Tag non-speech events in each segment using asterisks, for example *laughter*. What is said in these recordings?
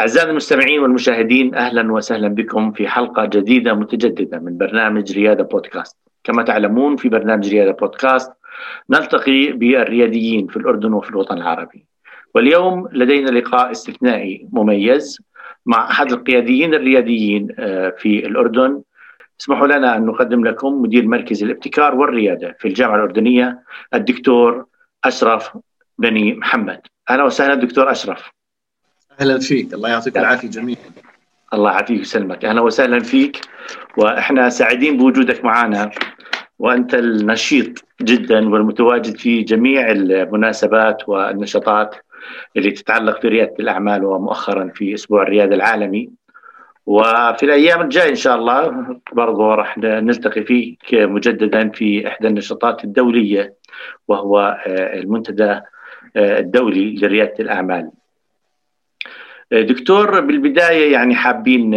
أعزائي المستمعين والمشاهدين أهلا وسهلا بكم في حلقة جديدة متجددة من برنامج ريادة بودكاست. كما تعلمون في برنامج ريادة بودكاست نلتقي بالرياديين في الأردن وفي الوطن العربي. واليوم لدينا لقاء استثنائي مميز مع أحد القياديين الرياديين آه، في الأردن. اسمحوا لنا أن نقدم لكم مدير مركز الابتكار والريادة في الجامعة الأردنية الدكتور أشرف بني محمد. أهلا وسهلا دكتور أشرف. أهلا فيك. الله يعطيك العافية جميعا. الله يعافيك ويسلمك. أهلا وسهلا فيك. وإحنا سعيدين بوجودك معنا وأنت النشيط جدا والمتواجد في جميع المناسبات والنشاطات اللي تتعلق بريادة الأعمال ومؤخرا في أسبوع الريادة العالمي. وفي الأيام الجاية إن شاء الله برضو راح نلتقي فيك مجددا في إحدى النشاطات الدولية وهو المنتدى الدولي لريادة الأعمال. دكتور بالبداية يعني حابين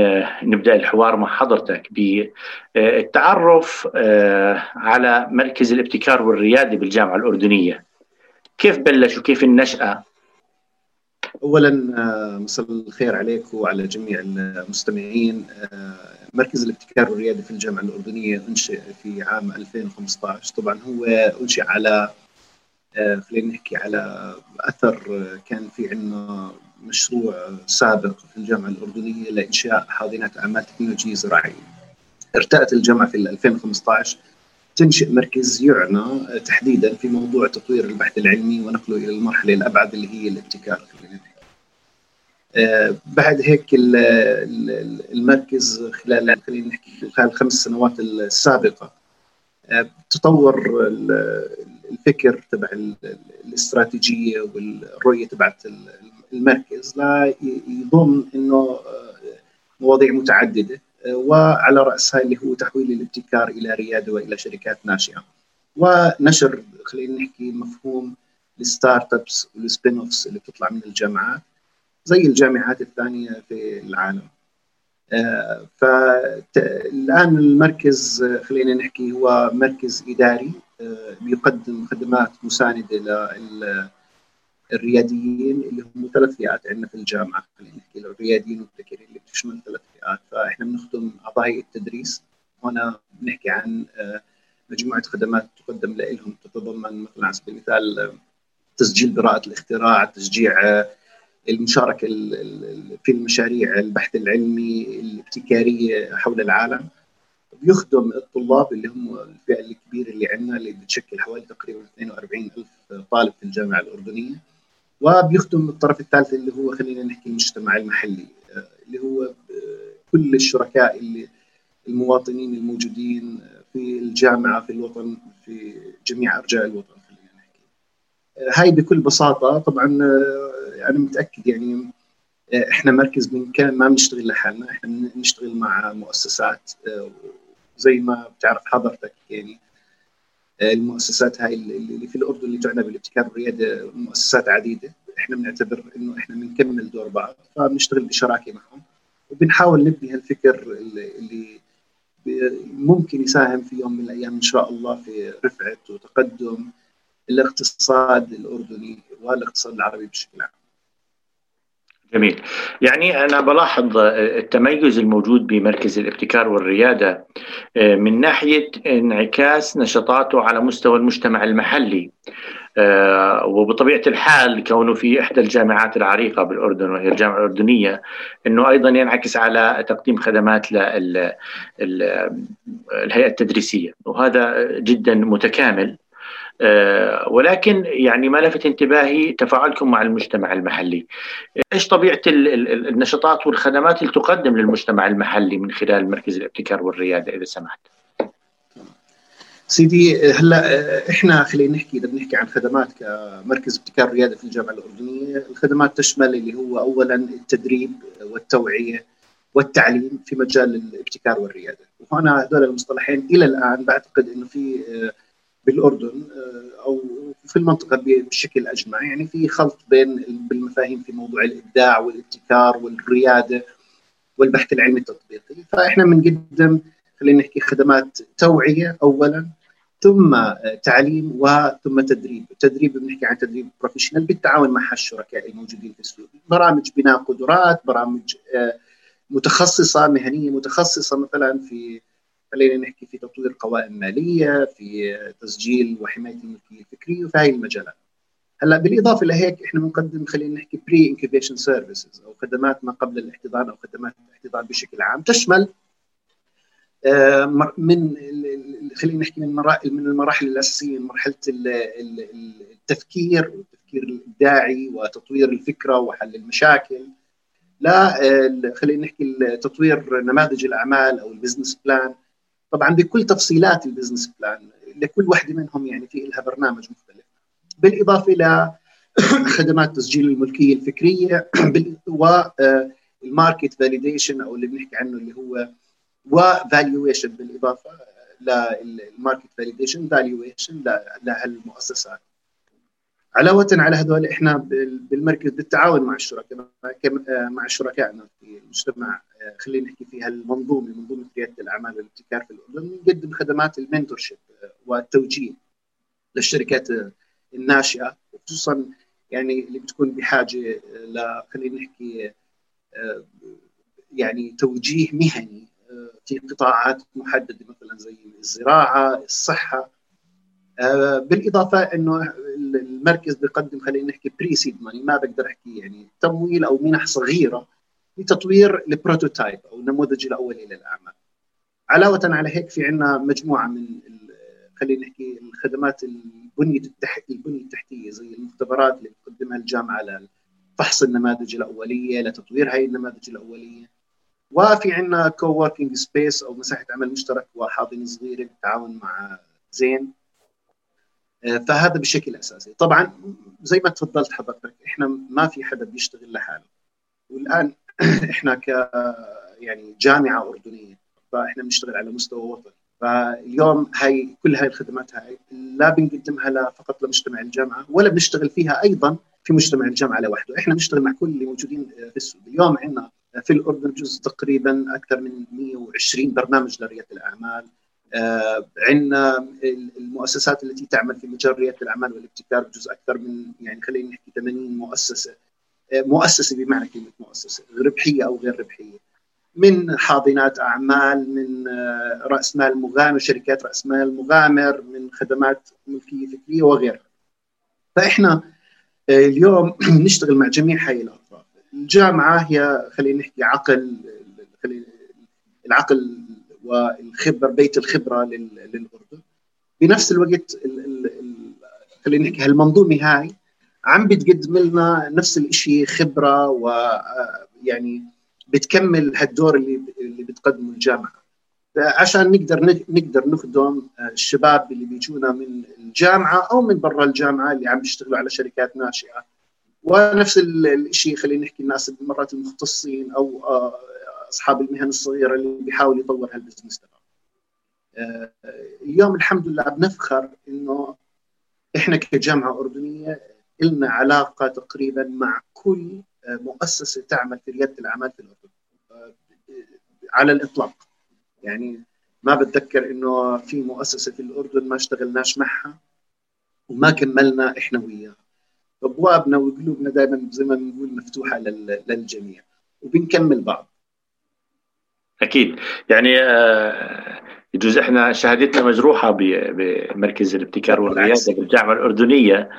نبدأ الحوار مع حضرتك بالتعرف على مركز الابتكار والريادة بالجامعة الأردنية. كيف بلش وكيف النشأة؟ اولا مساء الخير عليك وعلى جميع المستمعين مركز الابتكار والريادة في الجامعة الأردنية أنشئ في عام 2015 طبعا هو أنشئ على خلينا نحكي على أثر كان في عندنا مشروع سابق في الجامعة الأردنية لإنشاء حاضنات أعمال تكنولوجية زراعية. ارتأت الجامعة في 2015 تنشئ مركز يعنى تحديدا في موضوع تطوير البحث العلمي ونقله إلى المرحلة الأبعد اللي هي الابتكار آه بعد هيك المركز خلال خلينا نحكي خلال الخمس سنوات السابقة آه تطور الفكر تبع الاستراتيجية والرؤية تبعت المركز ليضم إنه مواضيع متعددة وعلى رأسها اللي هو تحويل الابتكار إلى ريادة وإلى شركات ناشئة. ونشر خلينا نحكي مفهوم ال startups وال spin-offs اللي بتطلع من الجامعات زي الجامعات الثانية في العالم. فالان المركز خلينا نحكي هو مركز إداري بيقدم خدمات مساندة لل الرياديين اللي هم ثلاث فئات. عندنا في الجامعة خلينا نحكي الرياديين والمبتكرين اللي بتشمل ثلاث فئات. فإحنا بنخدم اعضاء التدريس. هنا بنحكي عن مجموعة خدمات تقدم لهم تتضمن مثلا على سبيل المثال تسجيل براءة الاختراع، تشجيع المشاركة في المشاريع البحث العلمي الابتكارية حول العالم. بيخدم الطلاب اللي هم الفئة الكبيرة اللي عندنا اللي بتشكل حوالي تقريبا 42 ألف طالب في الجامعة الأردنية. وبيخدم الطرف الثالث اللي هو خلينا نحكي المجتمع المحلي اللي هو كل الشركاء اللي المواطنين الموجودين في الجامعة في الوطن في جميع أرجاء الوطن خلينا نحكي. هاي بكل بساطة طبعا أنا متأكد يعني إحنا مركز من كان ما بنشتغل لحالنا إحنا بنشتغل مع مؤسسات زي ما بتعرف حضرتك يعني المؤسسات هاي اللي في الأردن اللي تعنى بالابتكار والرياده مؤسسات عديدة إحنا بنعتبر إنه إحنا بنكمل دور بعض فبنشتغل بشراكة معهم وبنحاول نبني هالفكر اللي ممكن يساهم في يوم من الأيام إن شاء الله في رفعة وتقدم الاقتصاد الأردني والاقتصاد العربي بشكل عام. جميل. يعني أنا بلاحظ التميز الموجود بمركز الابتكار والريادة من ناحية انعكاس نشاطاته على مستوى المجتمع المحلي وبطبيعة الحال كونه في إحدى الجامعات العريقة بالأردن وهي الجامعة الأردنية أنه أيضا ينعكس على تقديم خدمات للهيئة التدريسية. وهذا جدا متكامل. ولكن يعني ما لفت انتباهي تفاعلكم مع المجتمع المحلي. إيش طبيعة النشاطات والخدمات اللي تقدم للمجتمع المحلي من خلال مركز الابتكار والريادة إذا سمحت؟ سيدي هلا إحنا خلينا نحكي اذا بنحكي عن خدمات كمركز ابتكار الريادة في الجامعة الأردنية. الخدمات تشمل اللي هو اولا التدريب والتوعية والتعليم في مجال الابتكار والريادة. وهنا هذول المصطلحين إلى الآن بعتقد إنه في بالأردن أو في المنطقة بشكل اجمع يعني في خلط بين بالمفاهيم في موضوع الإبداع والابتكار والريادة والبحث العلمي التطبيقي. فإحنا بنقدم خلينا نحكي خدمات توعية اولا ثم تعليم وثم تدريب، التدريب بنحكي عن تدريب بروفيشنال بالتعاون مع الشركاء الموجودين في السوق، برامج بناء قدرات، برامج متخصصة مهنية متخصصة مثلا في خلينا نحكي في تطوير قوائم ماليه، في تسجيل وحماية الملكية الفكرية وفي هذه المجالات. هلأ بالإضافة لهيك إحنا بنقدم خلينا نحكي pre-incubation services أو خدمات ما قبل الاحتضان أو خدمات الاحتضان بشكل عام. تشمل آه، من خلينا نحكي من مراحل من المراحل الأساسية من مرحلة التفكير والتفكير الابداعي وتطوير الفكرة وحل المشاكل. لا آه، خلينا نحكي تطوير نماذج الأعمال أو ال business plan طبعا بكل تفصيلات ال business plan لكل واحدة منهم يعني في لها برنامج مختلف. بالإضافة إلى *coughs* خدمات تسجيل الملكية الفكرية *coughs* وال market validation أو اللي بنحكي عنه اللي هو و valuation بالإضافة لل market validation valuation لهالمؤسسات. علاوة على هذول إحنا بالمركز بالتعاون مع الشركاء مع شركائنا في المجتمع. خلينا نحكي في هالمنظومة منظومة ريادة الأعمال والابتكار في الأردن نقدم خدمات المنتورشيب والتوجيه للشركات الناشئة وخصوصا يعني اللي بتكون بحاجة ل خلينا نحكي يعني توجيه مهني في قطاعات محددة مثلا زي الزراعة، الصحة. بالإضافة إنه المركز بيقدم خلينا نحكي pre-seed money ما بقدر أحكي يعني تمويل أو منح صغيرة لتطوير ال prototype أو النموذج الأولي للأعمال. علاوة على هيك في عندنا مجموعة من خلينا نحكي الخدمات البنية البنية التحتية زي المختبرات اللي بتقدمها الجامعة لفحص النماذج الأولية لتطوير هاي النماذج الأولية وفي عندنا co-working space أو مساحة عمل مشترك وحاضنة صغيرة بالتعاون مع زين فهذا بشكل أساسي. طبعا زي ما تفضلت حضرتك إحنا ما في حدا بيشتغل لحاله. والآن *clears throat* إحنا ك يعني جامعة أردنية فإحنا بنشتغل على مستوى وطني. فاليوم هاي كل هاي الخدمات هاي لا بنقدمها فقط لمجتمع الجامعة ولا بنشتغل فيها أيضا في مجتمع الجامعة لوحده، إحنا بنشتغل مع كل اللي موجودين في السوق، اليوم عندنا في الأردن جزء تقريبا أكثر من 120 برنامج لريادة الأعمال، آه، عندنا المؤسسات التي تعمل في مجال رياده الأعمال والابتكار جزء أكثر من يعني خلينا نحكي 80 مؤسسة. آه، مؤسسة بمعنى كلمة مؤسسة ربحية أو غير ربحية. من حاضنات أعمال من آه، رأس مال مغامر شركات رأس مال مغامر من خدمات ملكية فكرية وغيرها. فإحنا آه، اليوم *clears throat* نشتغل مع جميع هاي الأطراف. الجامعة هي خلينا نحكي عقل العقل والخبرة بيت الخبرة للأردن. بنفس الوقت خلينا نحكي هالمنظومة هاي عم بتقدم لنا نفس الشيء خبرة ويعني آه، بتكمل هالدور اللي اللي بتقدمه الجامعة. عشان نقدر نقدر نخدم الشباب اللي بيجونا من الجامعة أو من برا الجامعة اللي عم بيشتغلوا على شركات ناشئة. ونفس الشيء خلينا نحكي الناس مرات المختصين أو آه، أصحاب المهن الصغيرة اللي بيحاول يطور هالبزنس تبعه. آه، اليوم الحمد لله بنفخر إنه إحنا كجامعة أردنية لنا علاقة تقريبا مع كل مؤسسة تعمل في ريادة الأعمال في الأردن. على الإطلاق. يعني ما بتذكر إنه في مؤسسة في الأردن ما اشتغلناش معها وما كملنا إحنا وياها. أبوابنا وقلوبنا دائما زي ما بنقول مفتوحة للجميع. وبنكمل بعض. أكيد. يعني آه، يجوز إحنا شهادتنا مجروحة بمركز الابتكار والرياده بالجامعة الأردنية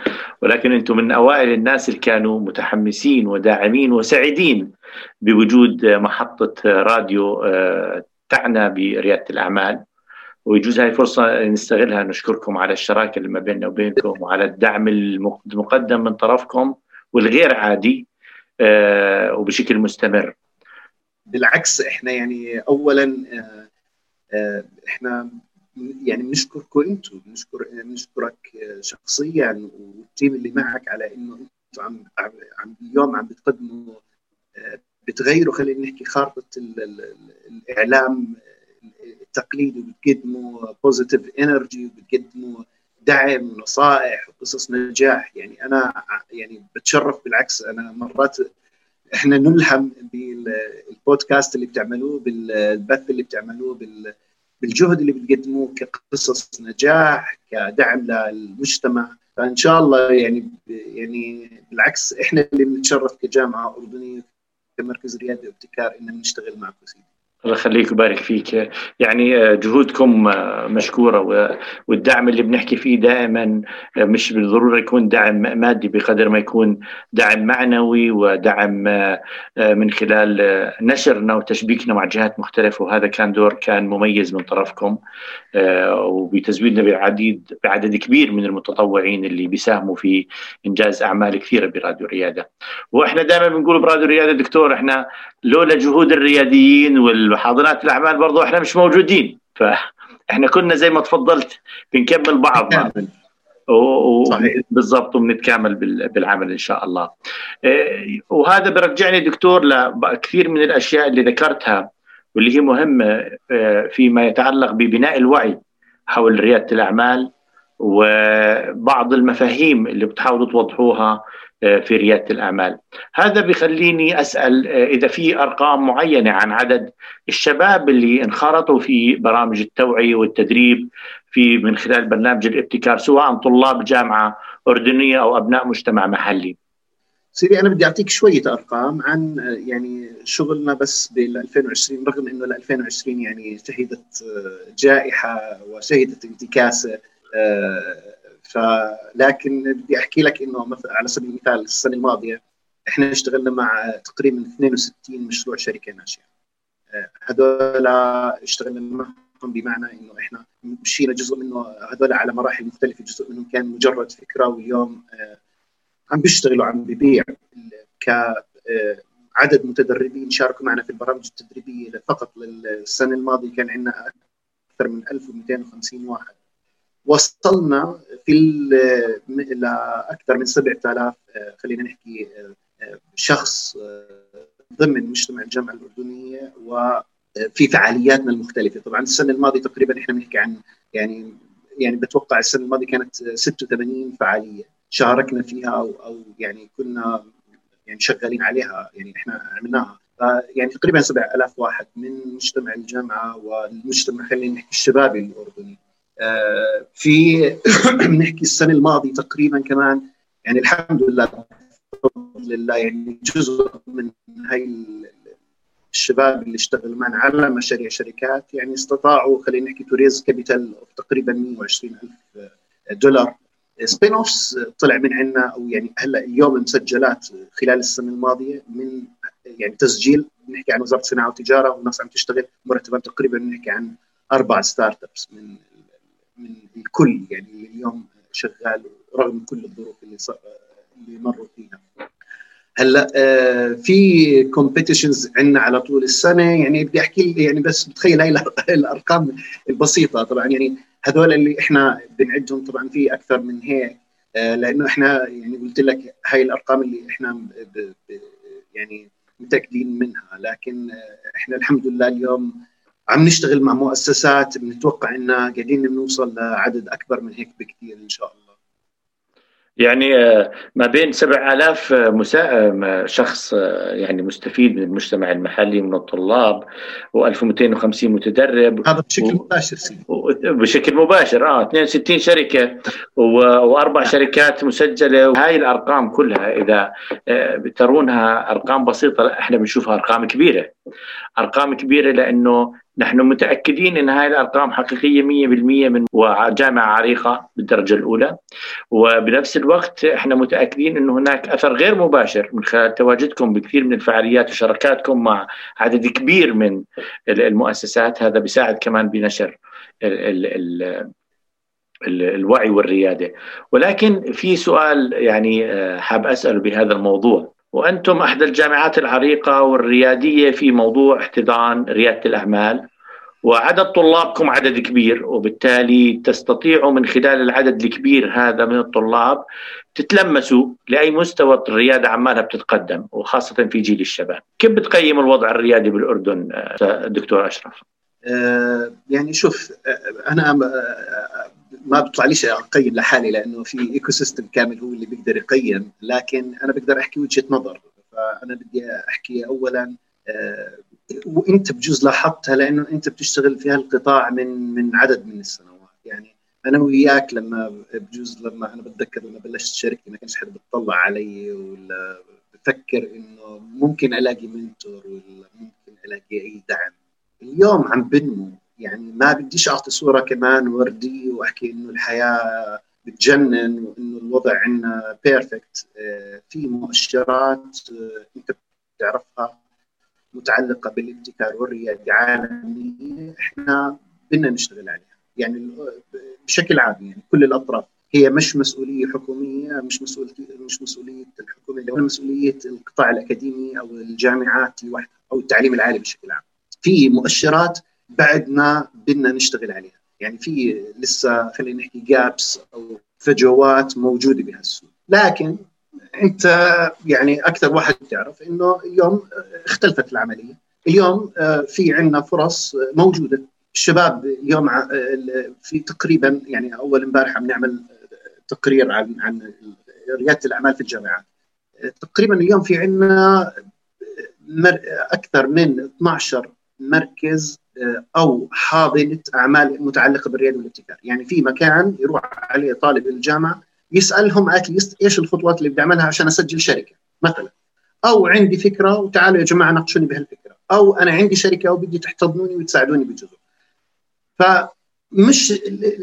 ولكن أنتم من أوائل الناس اللي كانوا متحمسين وداعمين وسعيدين بوجود محطة راديو آه، تعنى بريادة الأعمال. ويجوز هاي فرصه نستغلها. نشكركم على الشراكة اللي ما بيننا وبينكم وعلى الدعم المقدم من طرفكم والغير عادي آه، وبشكل مستمر. بالعكس إحنا يعني اولا آه، آه، إحنا يعني بنشكركم أنتم بنشكر بنشكرك شخصيا وال team اللي معك على إنه أنتم عم عم اليوم عم بتقدموا آه، بتغيروا خلينا نحكي خارطة الإعلام التقليدي وبتقدموا positive energy وبتقدموا دعم ونصائح وقصص نجاح. يعني أنا يعني بتشرف بالعكس أنا مرات إحنا نلهم بالبودكاست اللي بتعملوه بالبث اللي بتعملوه بالجهد اللي بتقدموه كقصص نجاح كدعم للمجتمع. فإن شاء الله يعني يعني بالعكس إحنا اللي بنتشرف كجامعة أردنية كمركز رياده وابتكار ان نشتغل معكم سيدي. الله يخليك ويبارك فيك. يعني آه، جهودكم آه، مشكورة والدعم اللي بنحكي فيه دائما آه، مش بالضرورة يكون دعم مادي بقدر ما يكون دعم معنوي ودعم من خلال نشرنا وتشبيكنا مع جهات مختلفة. وهذا كان دور كان مميز من طرفكم وبتزويدنا بعديد بعدد كبير من المتطوعين اللي بيساهموا في إنجاز أعمال كثيرة براديو الرياده وإحنا دائما بنقول براديو الرياده دكتور إحنا لولا جهود الرياديين وحاضنات الأعمال برضو إحنا مش موجودين. فاحنا كنا زي ما تفضلت بنكمل بعض. بالضبط وبنتكامل بالعمل إن شاء الله. إيه، وهذا برجعني دكتور لكثير من الأشياء اللي ذكرتها واللي هي مهمة إيه، فيما يتعلق ببناء الوعي حول ريادة الأعمال. وبعض المفاهيم اللي بتحاولوا توضحوها آه، في ريادة الأعمال. هذا بيخليني أسأل آه، إذا في أرقام معينة عن عدد الشباب اللي انخرطوا في برامج التوعية والتدريب في من خلال برنامج الابتكار سواء طلاب جامعة أردنية أو أبناء مجتمع محلي. سيدي أنا بدي أعطيك شوية أرقام عن آه، يعني شغلنا بس بال 2020 رغم إنه ال 2020 يعني شهدت جائحة وشهدت انتكاسة فلكن بدي أحكي لك إنه مثلا على سبيل المثال السنة الماضية إحنا اشتغلنا مع تقريبا 62 مشروع شركة ناشئة. هذول اشتغلنا معهم بمعنى إنه إحنا مشينا جزء منه هذول على مراحل مختلفة جزء منهم كان مجرد فكرة واليوم آه، عم بيشتغلوا عم ببيع ك آه، عدد متدربين شاركوا معنا في البرامج التدريبية. فقط للسنة الماضية كان عندنا أكثر من 1250 واحد. وصلنا في لاكثر من 7000 آه، خلينا نحكي آه، شخص آه، ضمن مجتمع الجامعة الأردنية وفي فعالياتنا المختلفة. طبعا السنة الماضية تقريبا إحنا بنحكي عن يعني يعني بتوقع السنة الماضية كانت 86 فعالية. شاركنا فيها أو أو يعني كنا يعني شغالين عليها يعني إحنا عملناها. يعني تقريبا 7000 واحد من مجتمع الجامعة والمجتمع خلينا نحكي الشبابي الأردني. في *clears throat* نحكي السنة الماضية تقريبا كمان يعني الحمد لله الله يعني جزء من هاي الشباب اللي اشتغلوا معنا على مشاريع شركات يعني استطاعوا خلينا نحكي to raise capital تقريبا 120 ألف دولار. spin offs طلع من عندنا أو يعني هلأ اليوم مسجلات خلال السنة الماضية من يعني تسجيل بنحكي عن وزارة الصناعة والتجارة والناس عم تشتغل مرتبات تقريبا بنحكي عن أربع start ups من من الكل يعني اليوم شغال رغم كل الظروف اللي اللي مروا فيها. هلأ آه، في competitions عندنا على طول السنة يعني بدي أحكي يعني بس بتخيل هاي *laughs* الأرقام البسيطة. طبعا يعني هذول اللي إحنا بنعدهم طبعا في أكثر من هيك آه، لأنه إحنا يعني قلت لك هاي الأرقام اللي إحنا يعني متأكدين منها. لكن آه، إحنا الحمد لله اليوم عم نشتغل مع مؤسسات بنتوقع إن قاعدين نوصل لعدد أكبر من هيك بكثير إن شاء الله. يعني آه، ما بين 7000 آه، مسا... آه، شخص يعني مستفيد من المجتمع المحلي من الطلاب و1250 متدرب. هذا بشكل مباشر سي. بشكل مباشر آه 62 شركة و... وأربع شركات مسجلة. وهاي الأرقام كلها إذا ترونها أرقام بسيطة إحنا بنشوفها أرقام كبيرة. أرقام كبيرة لأنه نحن متأكدين إن هاي الأرقام حقيقية 100% من وجامعه عريقة بالدرجة الأولى. وبنفس الوقت إحنا متأكدين إنه هناك أثر غير مباشر من خلال تواجدكم بكثير من الفعاليات وشراكاتكم مع عدد كبير من المؤسسات. هذا بيساعد كمان بنشر ال ال الوعي والريادة. ولكن في سؤال يعني آه، حاب أسأله بهذا الموضوع. وأنتم أحدى الجامعات العريقة والريادية في موضوع احتضان ريادة الأعمال وعدد طلابكم عدد كبير وبالتالي تستطيعوا من خلال العدد الكبير هذا من الطلاب تتلمسوا لأي مستوى الريادة عمالها بتتقدم وخاصة في جيل الشباب كيف بتقيم الوضع الريادي بالأردن دكتور أشرف؟ أه يعني شوف أه، أنا أه، ما بيطلع ليش أقيم لحالي لأنه في ecosystem كامل هو اللي بيقدر يقيم لكن أنا بقدر أحكي وجهة نظر. فأنا بدي أحكي اولا آه، وأنت بجوز لاحظتها لأنه أنت بتشتغل في هالقطاع من من عدد من السنوات. يعني أنا وياك لما بجوز لما أنا بتذكر لما بلشت شركتي ما كانش حدا بيطلع علي ولا بفكر إنه ممكن ألاقي منتور ولا ممكن ألاقي أي دعم. اليوم عم بنمو يعني ما بديش أعطي صورة كمان ورديه وأحكي إنه الحياة بتجنن وإنه الوضع عندنا بيرفكت آه، في مؤشرات آه، أنت بتعرفها متعلقة بالابتكار والريادة عالميه إحنا بدنا نشتغل عليها. يعني بشكل عام يعني كل الأطراف. هي مش مسؤولية حكومية مش مسؤوليه مش مسؤولية الحكومة هو مسؤولية القطاع الأكاديمي أو الجامعات لوحدها أو التعليم العالي بشكل عام. في مؤشرات بعدنا بدنا نشتغل عليها. يعني في لسه خلينا نحكي جابس أو فجوات موجودة بهالسوق. لكن أنت يعني أكثر واحد تعرف إنه اليوم اختلفت العملية. اليوم آه، في عندنا فرص موجودة. الشباب اليوم في تقريبا يعني أول امبارح عم نعمل تقرير عن عن ريادة الأعمال في الجامعات. تقريبا اليوم في عندنا أكثر من 12 مركز آه، أو حاضنة أعمال متعلقة بالرياده والابتكار، يعني في مكان يروح عليه طالب الجامعة يسألهم اتليست إيش الخطوات اللي بدي أعملها عشان أسجل شركة مثلا. أو عندي فكرة وتعالوا يا جماعة ناقشوني بهالفكرة. أو أنا عندي شركة وبدي تحتضنوني وتساعدوني بجزء. فمش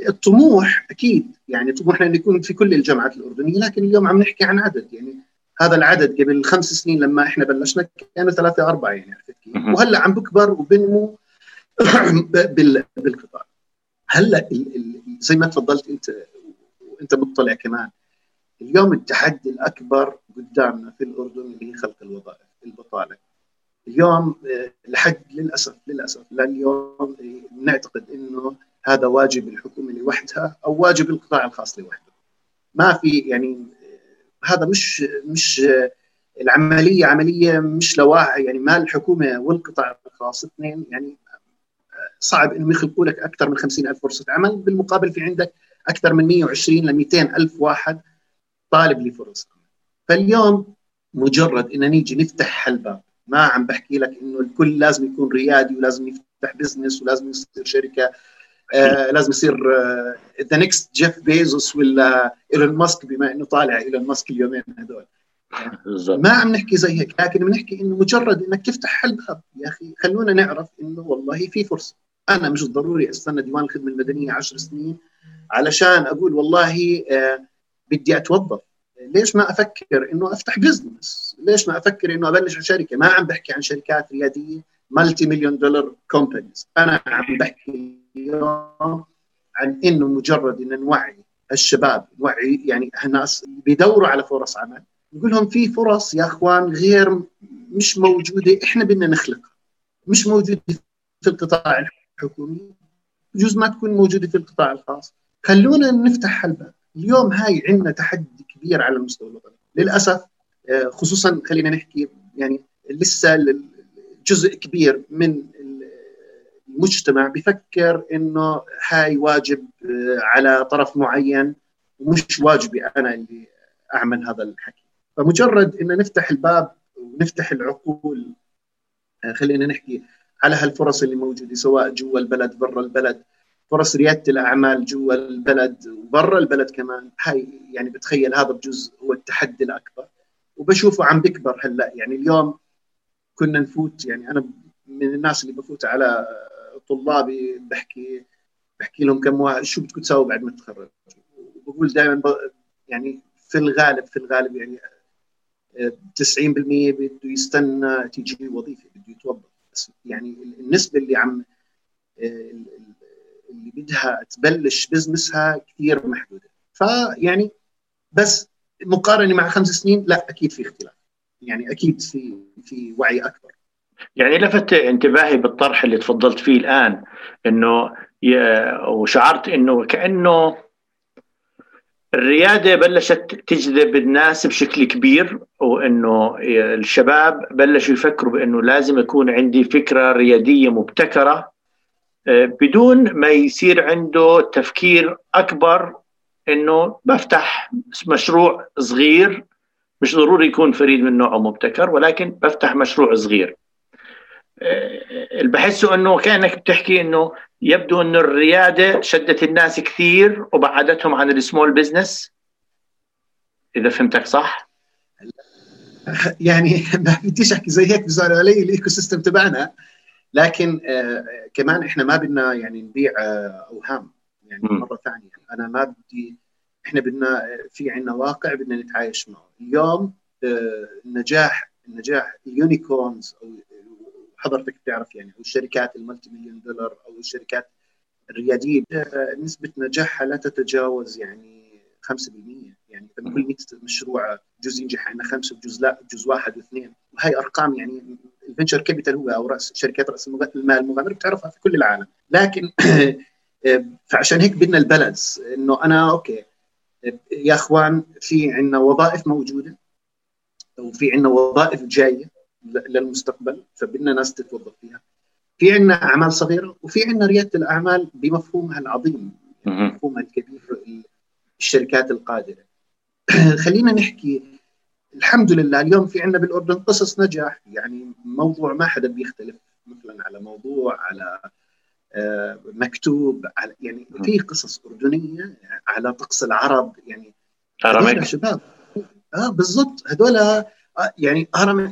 الطموح أكيد يعني طموحنا إنه يكون في كل الجامعات الأردنية لكن اليوم عم نحكي عن عدد. يعني هذا العدد قبل خمس سنين لما إحنا بلشنا كانوا ثلاثة أربعة يعني عرفت كيف؟ وهلأ عم بكبر وبنمو *coughs* بالقطاع. هلأ زي ما تفضلت أنت وأنت مطلع كمان اليوم التحدي الأكبر قدامنا في الأردن اللي هي خلق الوظائف البطالة. اليوم آه، لحد للأسف للأسف لليوم نعتقد إنه هذا واجب الحكومة لوحدها أو واجب القطاع الخاص لوحده. ما في يعني آه، هذا مش مش العملية عملية مش لواحد يعني ما الحكومة والقطاع الخاص اثنين يعني صعب إنهم يخلقوا لك أكثر من 50 ألف فرصة عمل بالمقابل في عندك أكثر من 120 ل 200 ألف واحد طالب لفرص فاليوم مجرد ان نيجي نفتح هالباب ما عم بحكي لك إنه الكل لازم يكون ريادي ولازم يفتح business ولازم يصير شركة. لازم يصير the next جيف بيزوس ولا ايلون ماسك بما إنه طالع ايلون ماسك اليومين هذول. ما عم نحكي زي هيك لكن بنحكي إنه مجرد إنك تفتح هالباب يا أخي خلونا نعرف إنه والله في فرصة. أنا مش ضروري أستنى ديوان الخدمة المدنية 10 سنين علشان أقول والله آه بدي أتوظف. ليش ما أفكر إنه أفتح business ليش ما أفكر إنه أبلش شركة؟ ما عم بحكي عن شركات ريادية multi million dollar companies أنا عم بحكي اليوم عن إنه مجرد إن نوعي الشباب نوعي يعني الناس بيدوروا على فرص عمل نقول لهم في فرص يا أخوان غير مش موجودة إحنا بدنا نخلقها. مش موجودة في القطاع الحكومي بجوز ما تكون موجودة في القطاع الخاص. خلونا نفتح هالباب. اليوم هاي عندنا تحدي كبير على المستوى الوطني. للأسف آه، خصوصا خلينا نحكي يعني لسه جزء كبير من المجتمع بفكر إنه هاي واجب آه، على طرف معين ومش واجبي أنا اللي أعمل هذا الحكي. فمجرد إن نفتح الباب ونفتح العقول آه، خلينا نحكي على هالفرص اللي موجودة سواء جوا البلد برا البلد فرص ريادة الأعمال جوا البلد وبرا البلد كمان. هاي يعني بتخيل هذا بجزء هو التحدي الأكبر. وبشوفه عم بكبر هلأ. يعني اليوم كنا نفوت يعني أنا من الناس اللي بفوت على طلابي بحكي بحكي لهم كم واحد شو بدكم تساووا بعد ما تتخرجوا؟ وبقول دائما يعني في الغالب في الغالب يعني 90% بده يستنى تيجي وظيفة بده يتوظف. بس يعني النسبة اللي عم اللي بدها تبلش بزنسها كثير محدودة. فيعني بس مقارنة مع خمس سنين لا أكيد في اختلاف. يعني أكيد في في وعي أكبر. يعني لفت انتباهي بالطرح اللي تفضلت فيه الآن إنه وشعرت إنه كأنه الريادة بلشت تجذب الناس بشكل كبير وإنه الشباب بلشوا يفكروا بإنه لازم يكون عندي فكرة ريادية مبتكرة آه، بدون ما يصير عنده تفكير أكبر إنه بفتح مشروع صغير مش ضروري يكون فريد من نوعه مبتكر ولكن بفتح مشروع صغير. اللي بحسه إنه كأنك بتحكي إنه يبدو إنه الريادة شدت الناس كثير وبعدتهم عن ال small business إذا فهمتك صح؟ يعني ما بديش أحكي زي هيك بزعلوا علي ال ecosystem تبعنا لكن آه كمان إحنا ما بدنا يعني نبيع آه أوهام. يعني. مرة ثانية. أنا ما بدي إحنا بدنا في عندنا واقع بدنا نتعايش معه. اليوم آه النجاح النجاح ال unicorns أو حضرتك بتعرف يعني أو الشركات ال multi مليون دولار أو الشركات الريادية آه، نسبة نجاحها لا تتجاوز يعني 5% يعني من كل 100 مشروع جزء ينجح عندنا خمسة وجزء لا جزء واحد واثنين. وهي أرقام يعني ال venture capital هو أو رأس شركات رأس المال المغامره بتعرفها في كل العالم. لكن *clears throat* فعشان هيك بدنا ال balance. إنه أنا okay يا اخوان في عندنا وظائف موجودة وفي عندنا وظائف جاية للمستقبل فبدنا ناس تتوظف فيها. في عندنا أعمال صغيرة وفي عندنا ريادة الأعمال بمفهومها العظيم مفهومها الكبير الشركات القادرة. *clears throat* خلينا نحكي الحمد لله اليوم في عندنا بالأردن قصص نجاح يعني موضوع ما حدا بيختلف مثلا على موضوع على مكتوب على يعني في قصص أردنية على طقس العرب يعني هذول شباب. آه بالضبط. هذول آه، يعني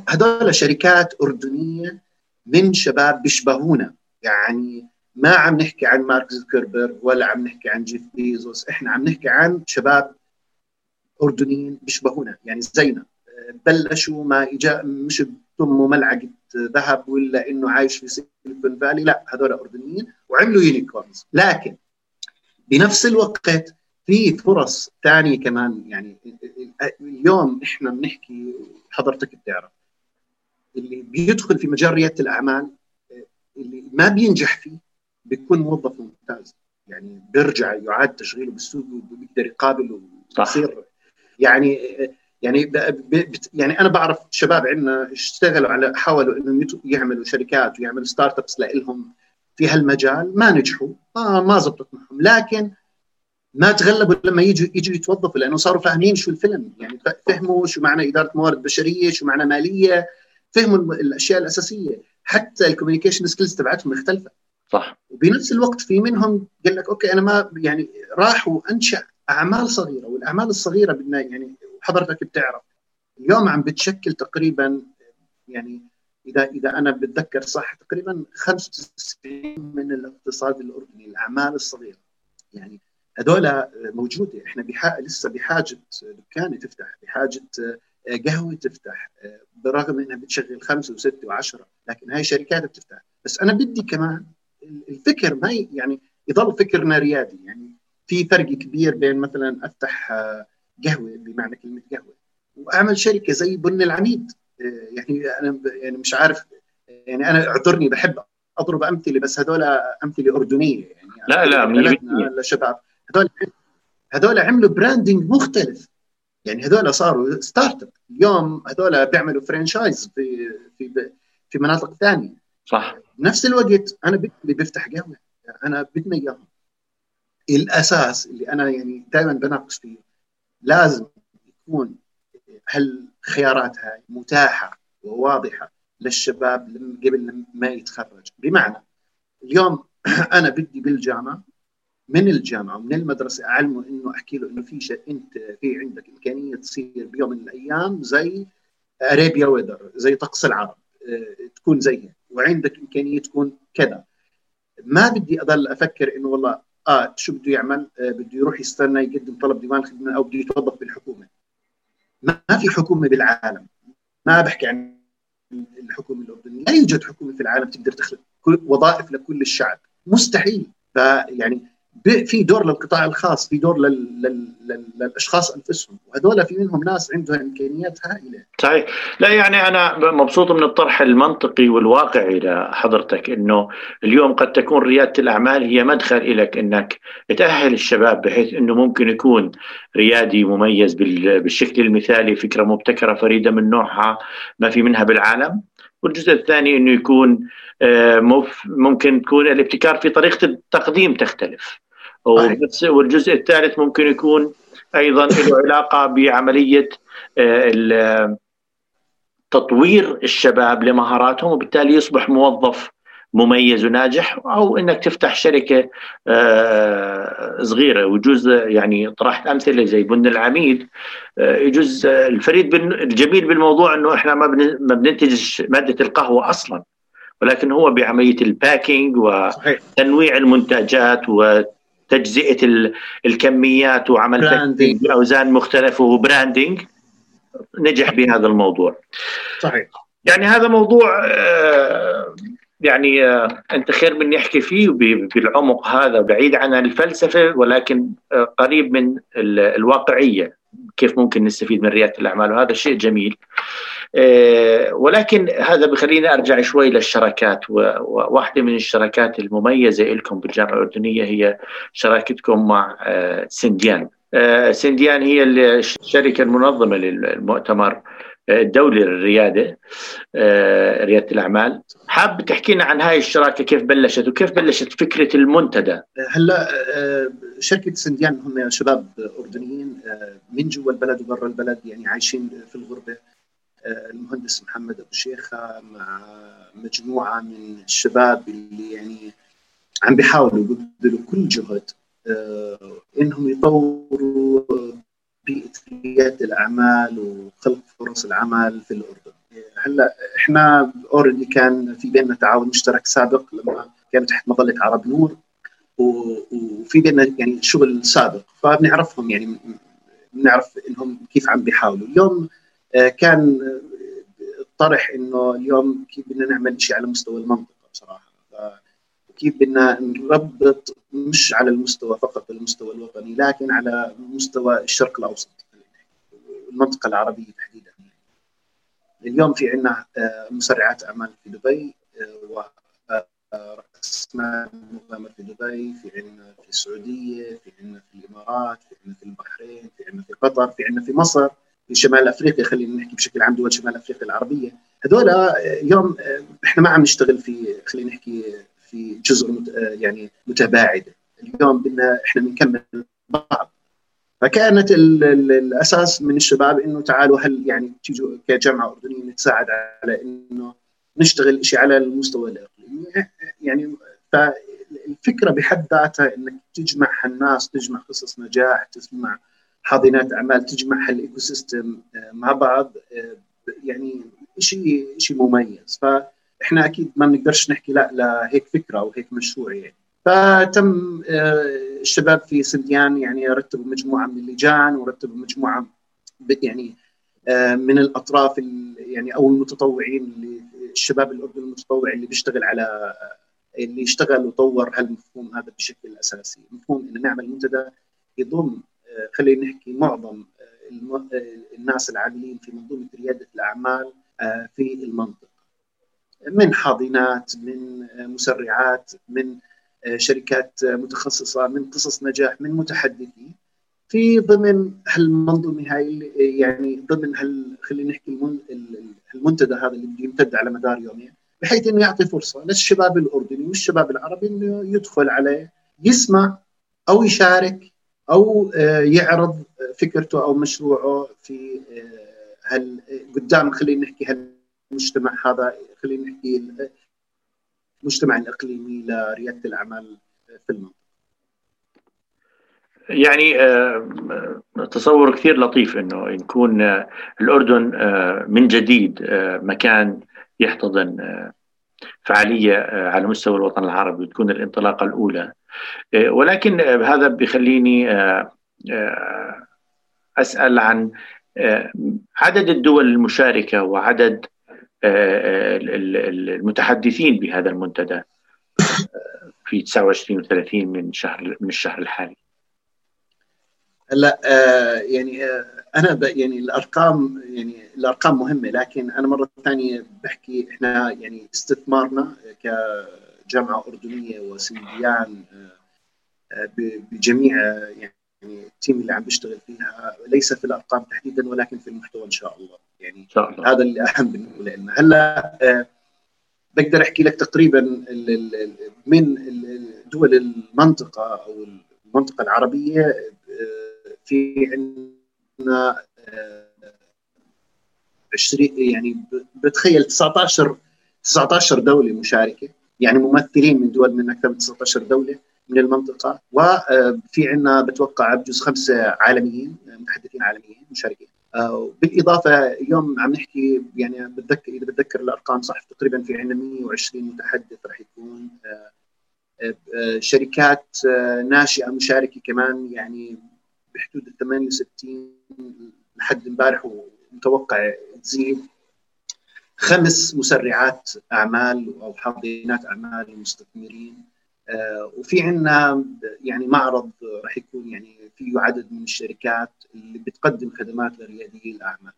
هذول شركات أردنية من شباب بيشبهونا. يعني ما عم نحكي عن مارك زوكربيرج ولا عم نحكي عن جيف بيزوس. إحنا عم نحكي عن شباب أردنيين بيشبهونا يعني زينا. بلشوا ما اجا مش بتموا ملعقة ذهب ولا إنه عايش في سيليكون فالي لا هذول أردنيين وعملوا يونيكورنز لكن بنفس الوقت في فرص ثانية كمان. يعني اليوم إحنا بنحكي حضرتك بتعرف اللي بيدخل في مجال ريادة الأعمال اللي ما بينجح فيه بيكون موظف ممتاز. يعني بيرجع يعاد تشغيله بالسوق وبيقدر يقابل ويصير. يعني يعني يعني أنا بعرف شباب عندنا اشتغلوا على حاولوا إنهم يعملوا شركات ويعملوا start ups لهم في هالمجال ما نجحوا ما ما زبطت معهم. لكن ما تغلبوا لما يجوا يجوا يتوظفوا لأنه صاروا فاهمين شو الفيلم. يعني فهموا شو معنى إدارة موارد بشرية شو معنى مالية فهموا الأشياء الأساسية. حتى ال communication skills تبعتهم اختلفت صح. وبنفس الوقت في منهم قال لك okay أنا ما يعني راح وأنشأ أعمال صغيرة. والأعمال الصغيرة بدنا يعني حضرتك بتعرف. اليوم عم بتشكل تقريبا يعني إذا إذا أنا بتذكر صح تقريبا 95 من الاقتصاد الأردني الأعمال الصغيرة. يعني هذول موجودة. إحنا بحاجة لسه بحاجة دكانة تفتح بحاجة قهوة تفتح برغم إنها بتشغل خمسة وستة وعشرة لكن هاي شركات بتفتح. بس أنا بدي كمان الفكر ما يعني يضل فكرنا ريادي. يعني في فرق كبير بين مثلا أفتح قهوة بمعنى كلمة قهوة. وأعمل شركة زي بن العميد. آه، يعني أنا يعني مش عارف يعني أنا اعذرني بحب أضرب أمثلة بس هذول أمثلة أردنية. يعني لا لا الشباب هذول هذول عملوا branding مختلف. يعني هذول صاروا start up اليوم هذول بيعملوا franchise في في في مناطق ثانية. صح. بنفس الوقت أنا بدي بفتح قهوة. أنا بدنا إياهم. الأساس اللي أنا يعني دائما بناقش فيه لازم يكون هالخيارات هاي متاحة وواضحة للشباب قبل ما يتخرج. بمعنى اليوم *clears throat* أنا بدي بالجامعة من الجامعة ومن المدرسة أعلمه إنه أحكي له إنه في شيء أنت في عندك إمكانية تصير بيوم من الأيام زي اريبيا ويذر زي طقس العرب. آه، تكون زيها. وعندك إمكانية تكون كذا. ما بدي أضل أفكر إنه والله آه شو بده يعمل؟ آه بده يروح يستنى يقدم طلب ديوان خدمة أو بده يتوظف بالحكومة. ما في حكومة بالعالم ما بحكي عن الحكومة الأردنية، لا يوجد حكومة في العالم تقدر تخلق وظائف لكل الشعب، مستحيل فيعني في دور للقطاع الخاص في دور لل... لل... للأشخاص أنفسهم وهذول في منهم ناس عندهم امكانيات هائله صحيح. لا يعني أنا مبسوط من الطرح المنطقي والواقعي لحضرتك إنه اليوم قد تكون ريادة الأعمال هي مدخل لك إنك تأهل الشباب بحيث إنه ممكن يكون ريادي مميز بالشكل المثالي فكرة مبتكرة فريدة من نوعها ما في منها بالعالم. والجزء الثاني إنه يكون آه، ممكن تكون الابتكار في طريقة التقديم تختلف. والجزء الثالث ممكن يكون أيضا له *laughs* علاقة بعملية آه، تطوير الشباب لمهاراتهم وبالتالي يصبح موظف مميز وناجح أو إنك تفتح شركة آه، صغيرة. ويجوز يعني طرحت أمثلة زي بن العميد آه، يجوز الفريد الجميل بالموضوع إنه إحنا ما ما بننتج مادة القهوة أصلا. ولكن هو بعملية الباكينج وتنويع المنتجات وتجزئه الكميات وعمل بأوزان مختلفة وبراندنج نجح بهذا الموضوع. صحيح. يعني هذا موضوع آه، يعني آه، أنت خير من يحكي فيه بالعمق هذا بعيد عن الفلسفة ولكن آه، قريب من الواقعية كيف ممكن نستفيد من ريادة الأعمال. وهذا شيء جميل. ولكن هذا بخليني أرجع شوي للشراكات. وواحدة من الشراكات المميزة لكم بالجامعة الأردنية هي شراكتكم مع سنديان. سنديان هي الشركة المنظمة للمؤتمر الدولي للريادة آه، ريادة الأعمال. حاب تحكي لنا عن هاي الشراكة كيف بلشت وكيف بلشت فكرة المنتدى؟ هلا آه، شركة سنديان هم شباب أردنيين آه، من جوا البلد وبرا البلد يعني عايشين في الغربة. المهندس محمد أبو شيخة مع مجموعة من الشباب اللي يعني عم بيحاولوا يبذلوا كل جهد إنهم يطوروا بيئه الأعمال وخلق فرص العمل في الأردن. هلأ إحنا اوريدي كان في بيننا تعاون مشترك سابق لما كان تحت مظلة عرب نور وفي بيننا يعني شغل سابق فبنعرفهم يعني بنعرف إنهم كيف عم بيحاولوا اليوم آه، كان طرح إنه اليوم كيف بدنا نعمل شيء على مستوى المنطقة بصراحة كيف بدنا نربط مش على المستوى فقط المستوى الوطني لكن على مستوى الشرق الأوسط المنطقة العربية تحديدا. اليوم في عندنا آه، مسرعات أعمال في دبي آه، ورأس مال مؤتمر في دبي في عندنا في السعودية في عندنا في الإمارات في عندنا في البحرين في عندنا في قطر في عندنا في مصر في شمال أفريقيا خلينا نحكي بشكل عام دول شمال أفريقيا العربية. هذول آه، اليوم إحنا ما عم نشتغل في خلينا نحكي في جزر يعني متباعدة. اليوم بدنا إحنا بنكمل بعض. فكانت ال ال الأساس من الشباب إنه تعالوا هل يعني تيجوا كجامعه أردنية نتساعد على إنه نشتغل شيء على المستوى الإقليمي. يعني فالفكرة بحد ذاتها إنك تجمع الناس تجمع قصص نجاح تجمع حاضنات أعمال تجمع ال ecosystem آه، مع بعض آه، يعني شيء شيء مميز. ف إحنا أكيد ما بنقدرش نحكي لا لهيك فكرة أو هيك مشروع يعني فتم آه، الشباب في سنديان يعني رتبوا مجموعة من اللجان ورتبوا مجموعة يعني آه، من الأطراف يعني أو المتطوعين اللي الشباب الاردني المتطوع اللي بيشتغل على اللي اشتغل وطور هالمفهوم هذا بشكل أساسي، مفهوم إن نعمل منتدى يضم آه، خلينا نحكي معظم الناس العاملين في منظومة ريادة الأعمال في المنطقة. من حاضنات من مسرعات من شركات متخصصة من قصص نجاح من متحدثين في ضمن هالمنظومة هاي يعني ضمن هال خلينا نحكي المنتدى هذا اللي بده يمتد على مدار يومين بحيث إنه يعطي فرصة للشباب الأردني والشباب العربي إنه يدخل عليه يسمع أو يشارك أو يعرض فكرته أو مشروعه في هال قدام خلينا نحكي هال المجتمع هذا خلينا نحكي المجتمع الاقليمي لريادة الأعمال في المنطقة. يعني آه، تصور كثير لطيف إنه يكون آه، الأردن آه، من جديد مكان يحتضن فعالية على مستوى الوطن العربي وتكون الانطلاقة الأولى ولكن هذا بخليني أسأل عن عدد الدول المشاركة وعدد المتحدثين بهذا المنتدى في 29 و30 من شهر من الشهر الحالي. هلا آه، يعني آه، أنا يعني الأرقام يعني الأرقام مهمة لكن أنا مرة ثانية بحكي إحنا يعني استثمارنا كجامعه أردنية وسنديان آه، بجميع يعني التيم اللي عم بيشتغل فيها ليس في الأرقام تحديدا ولكن في المحتوى إن شاء الله. يعني شاء. هذا اللي أهم بالنسبة لنا هلا آه بقدر أحكي لك تقريبا من دول المنطقة أو المنطقة العربية آه في عندنا آه 20 يعني بتخيل 19 19 دولة مشاركة. يعني ممثلين من دول من أكثر من 19 دولة من المنطقة. وفي عندنا بتوقع بجوز خمسة عالميين متحدثين عالميين مشاركين. بالاضافه اليوم عم نحكي يعني بتذكر إذا بتذكر الأرقام صح تقريبا في عندنا 120 متحدث راح يكون. شركات ناشئة مشاركة كمان يعني بحدود ال 68 لحد امبارح ومتوقع تزيد. خمس مسرعات أعمال أو حاضنات أعمال للمستثمرين آه، وفي عندنا يعني معرض راح يكون يعني فيه عدد من الشركات اللي بتقدم خدمات لرياديي الأعمال.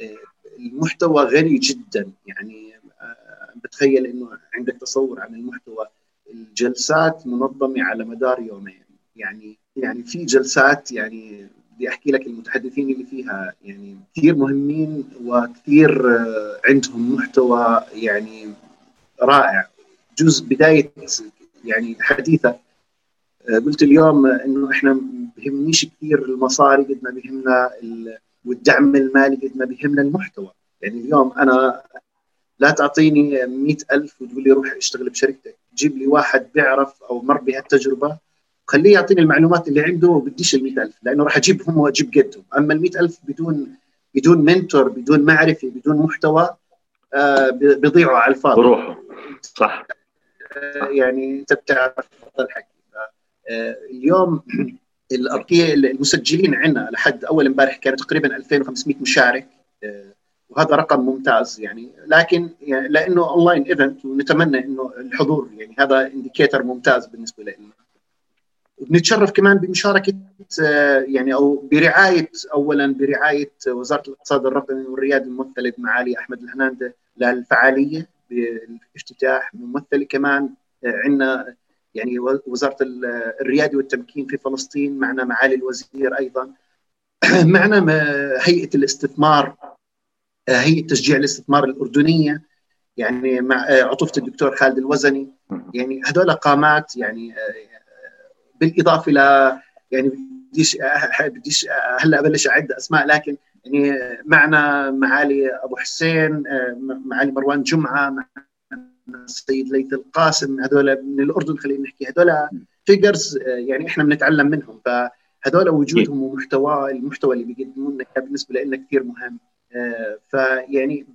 آه، المحتوى غني جدا. يعني آه، بتخيل إنه عندك تصور عن المحتوى. الجلسات منظمة على مدار يومين. يعني يعني في جلسات يعني بدي أحكي لك المتحدثين اللي فيها يعني كثير مهمين وكثير آه، عندهم محتوى يعني رائع. جزء بداية يعني حديثة. قلت اليوم إنه إحنا بهمنيش كثير المصاري قد ما بهمنا والدعم المالي قد ما بهمنا المحتوى. يعني اليوم أنا لا تعطيني مئة ألف وتقول لي روح اشتغل بشركتك. جيب لي واحد بيعرف أو مر بهالتجربة خليه يعطيني المعلومات اللي عنده وبديش ال ألف. لأنه راح أجيبهم وأجيب قدهم. أما ال ألف بدون بدون منتور بدون معرفة بدون محتوى آه بيضيعوا على الفاضي. بروحه صح. آه يعني أنت بتعرف الحكي. آه اليوم الارقيه المسجلين عندنا لحد أول امبارح كانوا تقريبا 2500 مشارك آه وهذا رقم ممتاز يعني. لكن يعني لأنه online event ونتمنى إنه الحضور يعني هذا indicator ممتاز بالنسبة لنا. بنتشرف كمان بمشاركة آه، يعني أو برعاية اولا برعاية وزارة الاقتصاد الرقمي والرياده الممثله بمعالي أحمد الهنانده للفعالية بالإفتتاح ممثله كمان آه، عندنا يعني وزارة الرياده والتمكين في فلسطين معنا معالي الوزير أيضا. *clears throat* معنا هيئة الاستثمار آه، هيئة تشجيع الاستثمار الأردنية يعني مع عطوفة الدكتور خالد الوزني. يعني هذول قامات يعني بالإضافة ل يعني بديش بديش هلأ أبلش أعد أسماء لكن يعني معنا معالي أبو حسين معالي مروان جمعة السيد ليث القاسم هذول من الأردن خلينا نحكي. هذول فيجرز يعني إحنا بنتعلم منهم. فهذول وجودهم ومحتوى المحتوى اللي بيقدموا لنا بالنسبة لنا كثير مهم. فيعني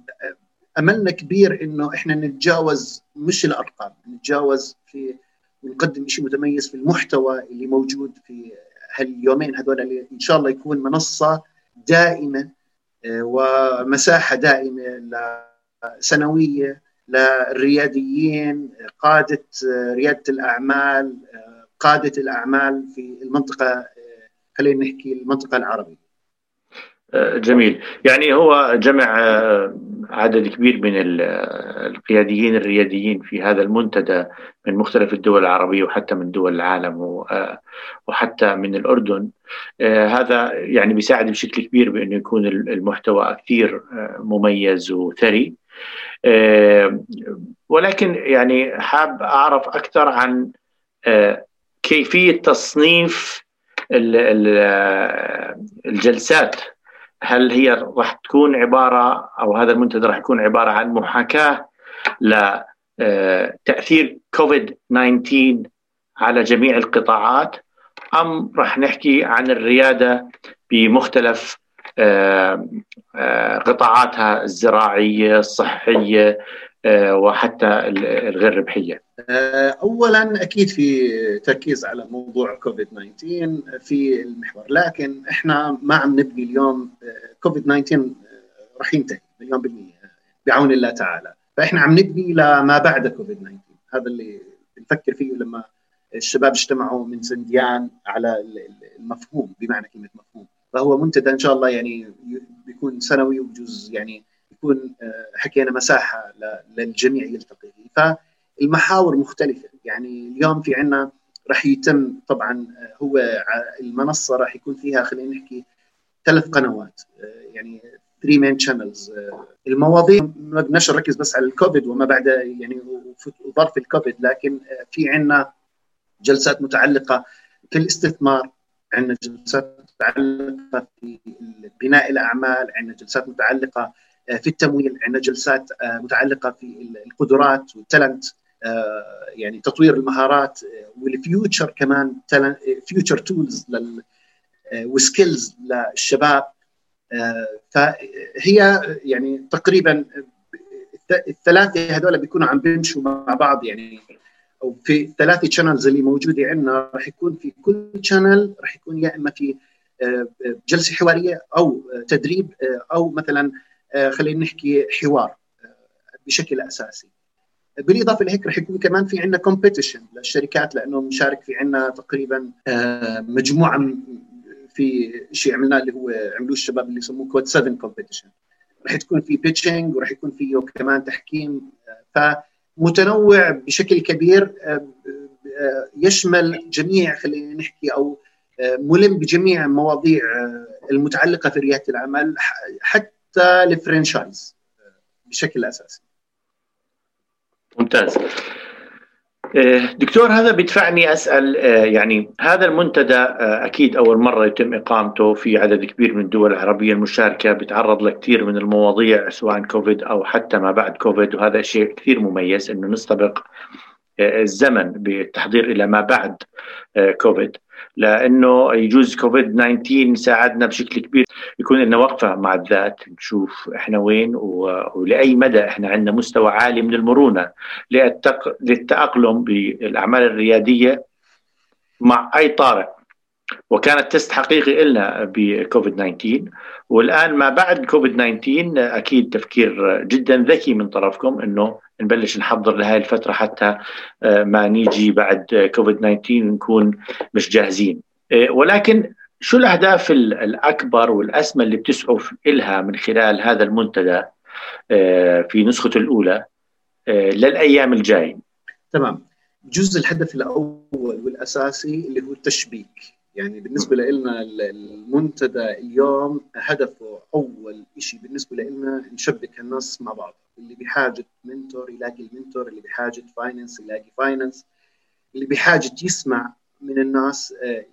أملنا كبير إنه إحنا نتجاوز مش الأرقام نتجاوز في ونقدم شيء متميز في المحتوى اللي موجود في هاليومين. هذول اللي إن شاء الله يكون منصة دائمة آه، ومساحة دائمة سنويه للرياديين قادة آه، ريادة الأعمال آه، قادة الأعمال في المنطقة خلينا نحكي المنطقة العربية. جميل. يعني هو جمع آه، عدد كبير من القياديين الرياديين في هذا المنتدى من مختلف الدول العربية وحتى من دول العالم آه، وحتى من الأردن. آه، هذا يعني بيساعد بشكل كبير بأنه يكون المحتوى كثير مميز وثري. ولكن يعني حاب أعرف أكثر عن كيفية تصنيف الجلسات. هل هي راح تكون عبارة أو هذا المنتدى راح يكون عبارة عن محاكاة لتاثير كوفيد 19 على جميع القطاعات أم راح نحكي عن الريادة بمختلف آه، آه، قطاعاتها الزراعية الصحية آه، وحتى الغير ربحيه آه، اولا أكيد في تركيز على موضوع كوفيد 19 في المحور لكن إحنا ما عم نبني اليوم آه، كوفيد 19 راح ينتهي مليون بالمية بعون الله تعالى. فإحنا عم نبني لما بعد كوفيد 19 هذا اللي بنفكر فيه لما الشباب اجتمعوا من سنديان على المفهوم بمعنى كلمة مفهوم. فهو منتدى إن شاء الله يعني بيكون سنوي وبجوز يعني يكون حكينا مساحة للجميع يلتقي فيه. فالمحاور مختلفة. يعني اليوم في عندنا راح يتم طبعا هو المنصة راح يكون فيها خلينا نحكي ثلاث قنوات يعني three main channels المواضيع ما بدناش نركز بس على الكوفيد وما بعد يعني وظرف الكوفيد لكن في عندنا جلسات متعلقة في الاستثمار عندنا جلسات متعلقة في بناء الأعمال عندنا جلسات متعلقة في التمويل عندنا جلسات متعلقة في القدرات وال talent يعني تطوير المهارات وال future كمان future tools و skills للشباب. فهي يعني تقريبا الثلاثة هذول بيكونوا عم بيمشوا مع بعض يعني في الثلاثه channels اللي موجودة عندنا راح يكون في كل channel راح يكون يا إما في آه، جلسة حوارية أو تدريب أو مثلا خلينا نحكي حوار بشكل أساسي. بالإضافة لهيك رح يكون كمان في عندنا competition للشركات لأنه بنشارك في عندنا تقريبا مجموعة في شيء عملناه اللي هو عملوه الشباب اللي يسموه كود 7 competition رح تكون في pitching ورح يكون فيه كمان تحكيم فمتنوع بشكل كبير يشمل جميع خلينا نحكي أو ملم بجميع المواضيع المتعلقة في ريادة العمل حتى ال franchise بشكل أساسي. ممتاز. آه، دكتور هذا بيدفعني أسأل آه، يعني هذا المنتدى آه، أكيد أول مرة يتم إقامته في عدد كبير من الدول العربية المشاركة بيتعرض لكثير من المواضيع سواء كوفيد أو حتى ما بعد كوفيد وهذا شيء كثير مميز إنه نستبق الزمن بالتحضير إلى ما بعد كوفيد لأنه يجوز كوفيد 19 ساعدنا بشكل كبير. يكون لنا وقفة مع الذات نشوف إحنا وين ولأي مدى إحنا عندنا مستوى عالي من المرونة للتأقلم بالأعمال الريادية مع أي طارئ. وكانت تست حقيقي لنا بكوفيد 19 والآن ما بعد كوفيد 19 أكيد تفكير جدا ذكي من طرفكم إنه نبلش نحضر لهذه الفترة حتى آه، ما نيجي بعد كوفيد 19 نكون مش جاهزين. آه، ولكن شو الأهداف الأكبر والأسمى اللي بتسعوا لها من خلال هذا المنتدى آه، في نسخته الأولى للأيام الجاي تمام. جزء الهدف الأول والأساسي اللي هو التشبيك. يعني بالنسبة لنا المنتدى اليوم هدفه أول شيء بالنسبة لنا نشبك الناس مع بعض. اللي بحاجة mentor يلاقي ال mentor اللي بحاجة finance يلاقي finance اللي بحاجة يسمع من الناس آه،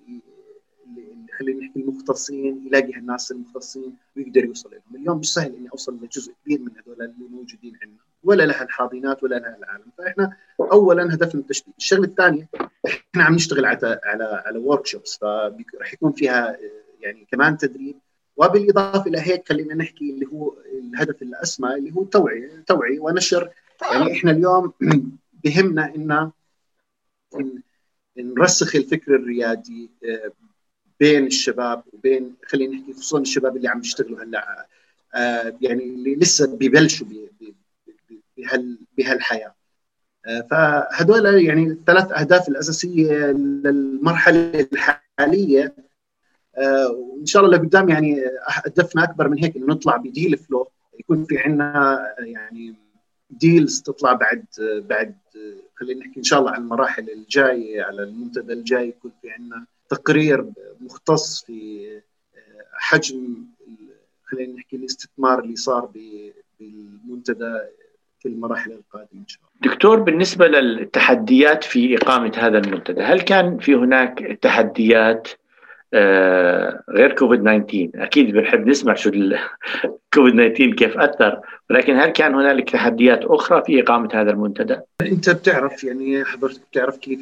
خلينا نحكي المختصين يلاقي الناس المختصين ويقدر يوصل لهم. اليوم مش سهل إني أوصل لجزء كبير من هذول اللي موجودين عندنا ولا لها الحاضنات ولا لها العالم. فإحنا اولا هدفنا التشبيك الشغلة الثانية إحنا عم نشتغل على على على ورك شوبس فراح يكون فيها يعني كمان تدريب. وبالإضافة إلى هيك خلينا نحكي اللي هو الهدف الأسمى اللي هو توعية ونشر. يعني إحنا اليوم بهمنا إن نرسخ الفكر الريادي آه، بين الشباب وبين خلينا نحكي خصوصا الشباب اللي عم يشتغلوا هلأ آه، يعني اللي لسه ببلشوا بهالحياة. آه، فهدول يعني الثلاث أهداف الأساسية للمرحلة الحالية. آه، وإن شاء الله لقدام يعني هدفنا أكبر من هيك إنه نطلع بديل فلو يكون في عندنا يعني ديلز تطلع بعد بعد خلينا نحكي إن شاء الله عن المراحل الجاية على المنتدى الجاي يكون في عندنا تقرير مختص في آه، حجم خلينا نحكي الاستثمار اللي صار بالمنتدى في المراحل القادمة إن شاء الله. دكتور بالنسبة للتحديات في إقامة هذا المنتدى، هل كان في هناك تحديات غير كوفيد 19 أكيد بنحب نسمع شو كوفيد *laughs* 19 كيف أثر ولكن هل كان هنالك تحديات أخرى في إقامة هذا المنتدى؟ أنت بتعرف يعني حضرتك بتعرف كيف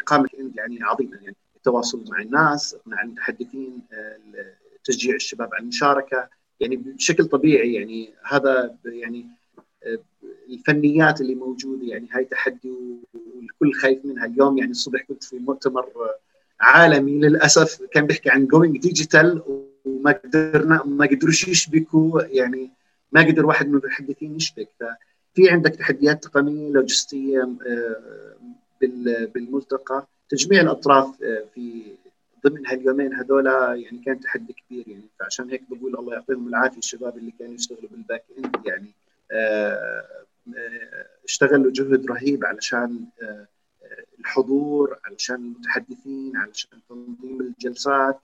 إقامة يعني عظيمة يعني التواصل مع الناس مع المتحدثين آه، تشجيع الشباب على المشاركة. يعني بشكل طبيعي يعني هذا يعني الفنيات اللي موجودة يعني هاي تحدي والكل خايف منها. اليوم يعني الصبح كنت في مؤتمر عالمي للأسف. كان بيحكي عن going digital وما قدرنا ما قدروش يشبكوا. يعني ما قدر واحد من المتحدثين يشبك. ففي عندك تحديات تقنية لوجستيه بالملتقى. تجميع الأطراف آه، في ضمن هاليومين هذول يعني كان تحدي كبير يعني. فعشان هيك بقول الله يعطيهم العافية الشباب اللي كانوا يشتغلوا بال back end يعني. آه، آه، اشتغلوا جهد رهيب علشان الحضور علشان المتحدثين علشان تنظيم الجلسات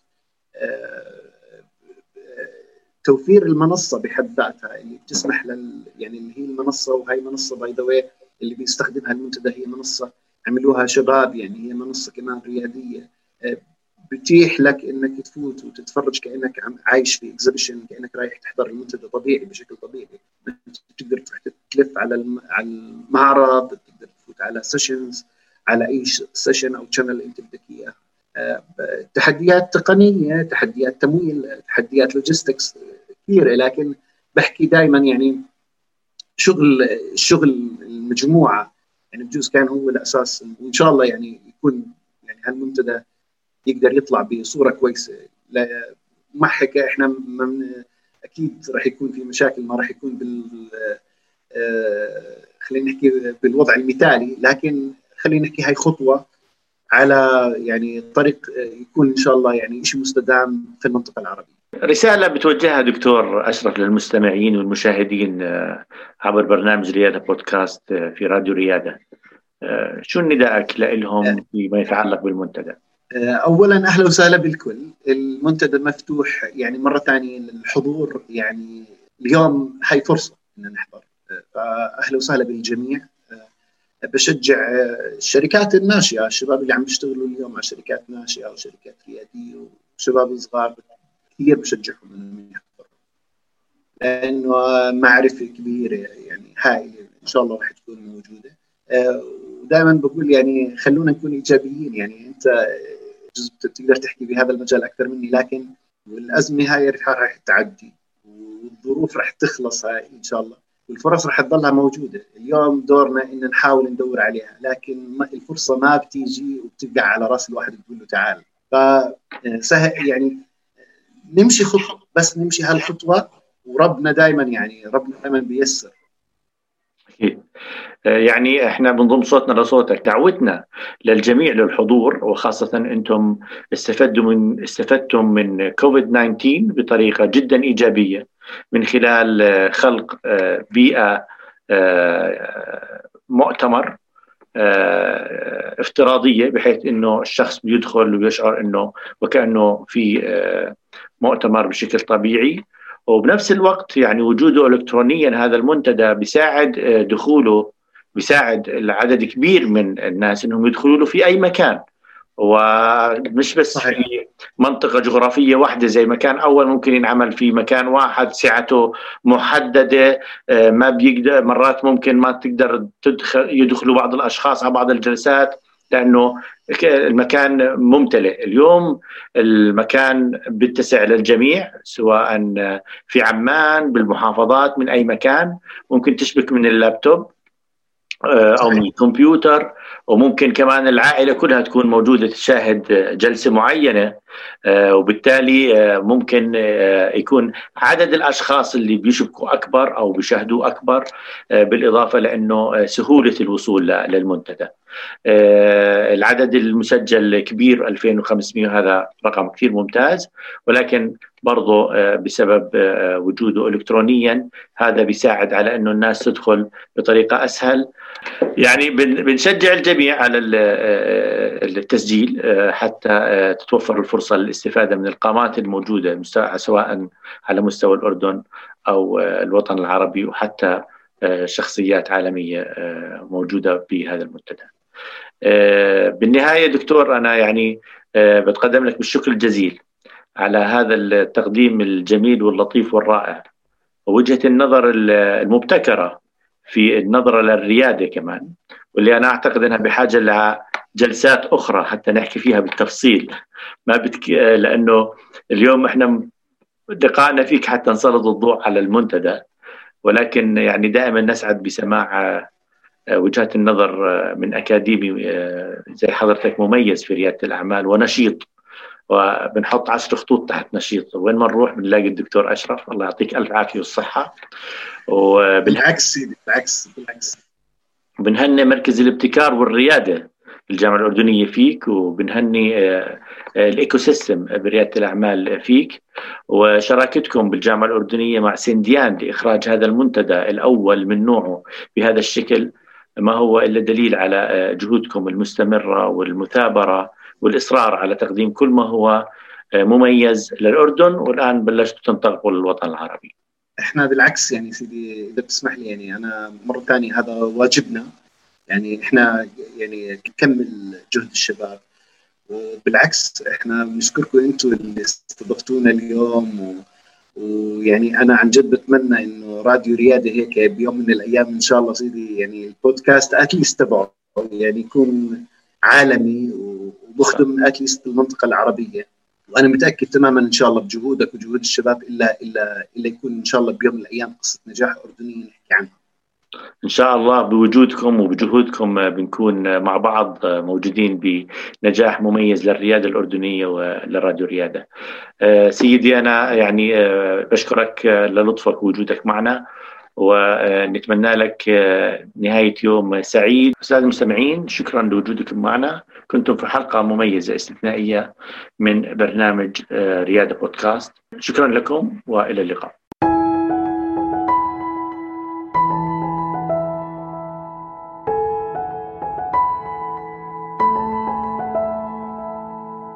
توفير المنصة بحد ذاتها اللي بتسمح لل يعني اللي هي المنصة وهي منصة by the way اللي بيستخدمها المنتدى هي منصة عملوها شباب يعني هي منصة كمان ريادية. بتيح لك إنك تفوت وتتفرج كأنك عايش في exhibition كأنك رايح تحضر المنتدى. طبيعي بشكل طبيعي. بتقدر تروح تلف على على المعرض بتقدر تفوت على sessions على أي session أو channel أنت بدك إياه. آه، تحديات تقنية تحديات تمويل تحديات logistics كثيره لكن بحكي دائما يعني شغل شغل المجموعة يعني بجوز كان هو الأساس. وإن شاء الله يعني يكون يعني هالمنتدى يقدر يطلع بصورة كويسة. ما حكى إحنا من أكيد راح يكون في مشاكل ما راح يكون بال آه، خلينا نحكي بالوضع المثالي لكن خلينا نحكي هاي خطوة على يعني طريق يكون إن شاء الله يعني شيء مستدام في المنطقة العربية. رسالة بتوجهها دكتور أشرف للمستمعين والمشاهدين آه، عبر برنامج رياده بودكاست آه، في راديو رياده. شو نداءك لهم فيما يتعلق بالمنتدى؟ اولا أهلا وسهلا بالكل المنتدى مفتوح يعني مرة ثانية للحضور يعني اليوم هاي فرصة ان نحضر فاهلا وسهلا بالجميع بشجع الشركات الناشئة. الشباب اللي عم بيشتغلوا اليوم على شركات ناشئة وشركات ريادية وشباب صغار كثير بشجعهم إنهم يحضروا. لأنه معرفة كبيرة يعني هائله إن شاء الله راح تكون موجودة. ودائما بقول يعني خلونا نكون إيجابيين. يعني أنت بتقدر تحكي بهذا المجال أكثر مني لكن والأزمة هاي راح تعدي والظروف راح تخلص هاي إن شاء الله. والفرص راح تضلها موجودة. اليوم دورنا إن نحاول ندور عليها لكن الفرصة ما بتيجي وبتبقى على رأس الواحد تقول له تعال. فسهل يعني نمشي خطوة بس نمشي هالخطوة وربنا دائما يعني ربنا دائما بيسر أكيد. يعني إحنا بنضم صوتنا لصوتك دعوتنا للجميع للحضور وخاصة أنتم استفدتم من استفدتم من كوفيد 19 بطريقة جدا إيجابية. من خلال آه، خلق آه، بيئة آه، مؤتمر افتراضية بحيث إنه الشخص بيدخل ويشعر إنه وكأنه في مؤتمر بشكل طبيعي. وبنفس الوقت يعني وجوده الكترونيا هذا المنتدى بيساعد دخوله بيساعد العدد كبير من الناس إنهم يدخلوا له في أي مكان. ومش بس صحيح. في منطقة جغرافية واحدة زي ما كان أول ممكن ينعمل في مكان واحد سعته محددة آه، ما بيقدر مرات ممكن ما تقدر تدخل يدخلوا بعض الأشخاص على بعض الجلسات لأنه المكان ممتلئ. اليوم المكان بيتسع للجميع سواء في عمان بالمحافظات من أي مكان. ممكن تشبك من اللابتوب آه، أو من الكمبيوتر. وممكن كمان العائلة كلها تكون موجودة تشاهد جلسة معينة آه، وبالتالي آه، ممكن يكون عدد الأشخاص اللي بيشبكوا أكبر أو بيشاهدوا أكبر بالإضافة لأنه سهولة الوصول للمنتدى. العدد المسجل كبير 2500 هذا رقم كثير ممتاز ولكن برضه بسبب وجوده الكترونيا هذا بيساعد على أنه الناس تدخل بطريقة أسهل يعني بنشجع الجميع على آه، التسجيل آه، حتى آه، تتوفر الفرصة للاستفادة من القامات الموجودة سواء على مستوى الأردن أو الوطن العربي وحتى شخصيات عالمية موجودة في هذا المنتدى. بالنهاية دكتور أنا يعني بتقدم لك بالشكر الجزيل على هذا التقديم الجميل واللطيف والرائع ووجهة النظر المبتكرة في النظرة للريادة كمان واللي أنا أعتقد إنها بحاجة لجلسات أخرى حتى نحكي فيها بالتفصيل. ما بتك... لأنه اليوم إحنا دقائنا فيك حتى نسلط الضوء على المنتدى ولكن يعني دائما نسعد بسماع آه، وجهات النظر آه، من أكاديمي آه، زي حضرتك مميز في ريادة الأعمال ونشيط وبنحط عشر خطوط تحت نشيط. وين ما نروح بنلاقي الدكتور أشرف الله يعطيك ألف عافية والصحة. وبالعكس بالعكس بالعكس. بنهني مركز الابتكار والريادة الجامعة الأردنية فيك وبنهني آه، آه، ال ecosystem بريادة الأعمال فيك. وشراكتكم بالجامعة الأردنية مع سنديان لإخراج هذا المنتدى الأول من نوعه بهذا الشكل. ما هو إلا دليل على آه، جهودكم المستمرة والمثابرة والإصرار على تقديم كل ما هو مميز للأردن. والآن بلشتوا تنطلقوا للوطن العربي. إحنا بالعكس يعني سيدي إذا بتسمح لي يعني أنا مرة ثانية هذا واجبنا. يعني إحنا يعني نكمل جهد الشباب؟ وبالعكس إحنا بنشكركم أنتم اللي استضفتونا اليوم و... ويعني أنا عن جد بتمنى إنه راديو ريادة هيك بيوم من الأيام إن شاء الله سيدي يعني البودكاست اتليست تبعه يعني يكون عالمي وبخدم اتليست المنطقة العربية. وأنا متأكد تماما إن شاء الله بجهودك وجهود الشباب إلا إلا إلا يكون إن شاء الله بيوم من الأيام قصة نجاح اردنيه نحكي عنها. إن شاء الله بوجودكم وبجهودكم بنكون مع بعض موجودين بنجاح مميز للريادة الأردنية ولراديو ريادة. سيدي أنا يعني بشكرك للطفك ووجودك معنا ونتمنى لك نهاية يوم سعيد. أستاذ المستمعين شكرا لوجودكم معنا. كنتم في حلقة مميزة استثنائية من برنامج ريادة بودكاست. شكرا لكم وإلى اللقاء.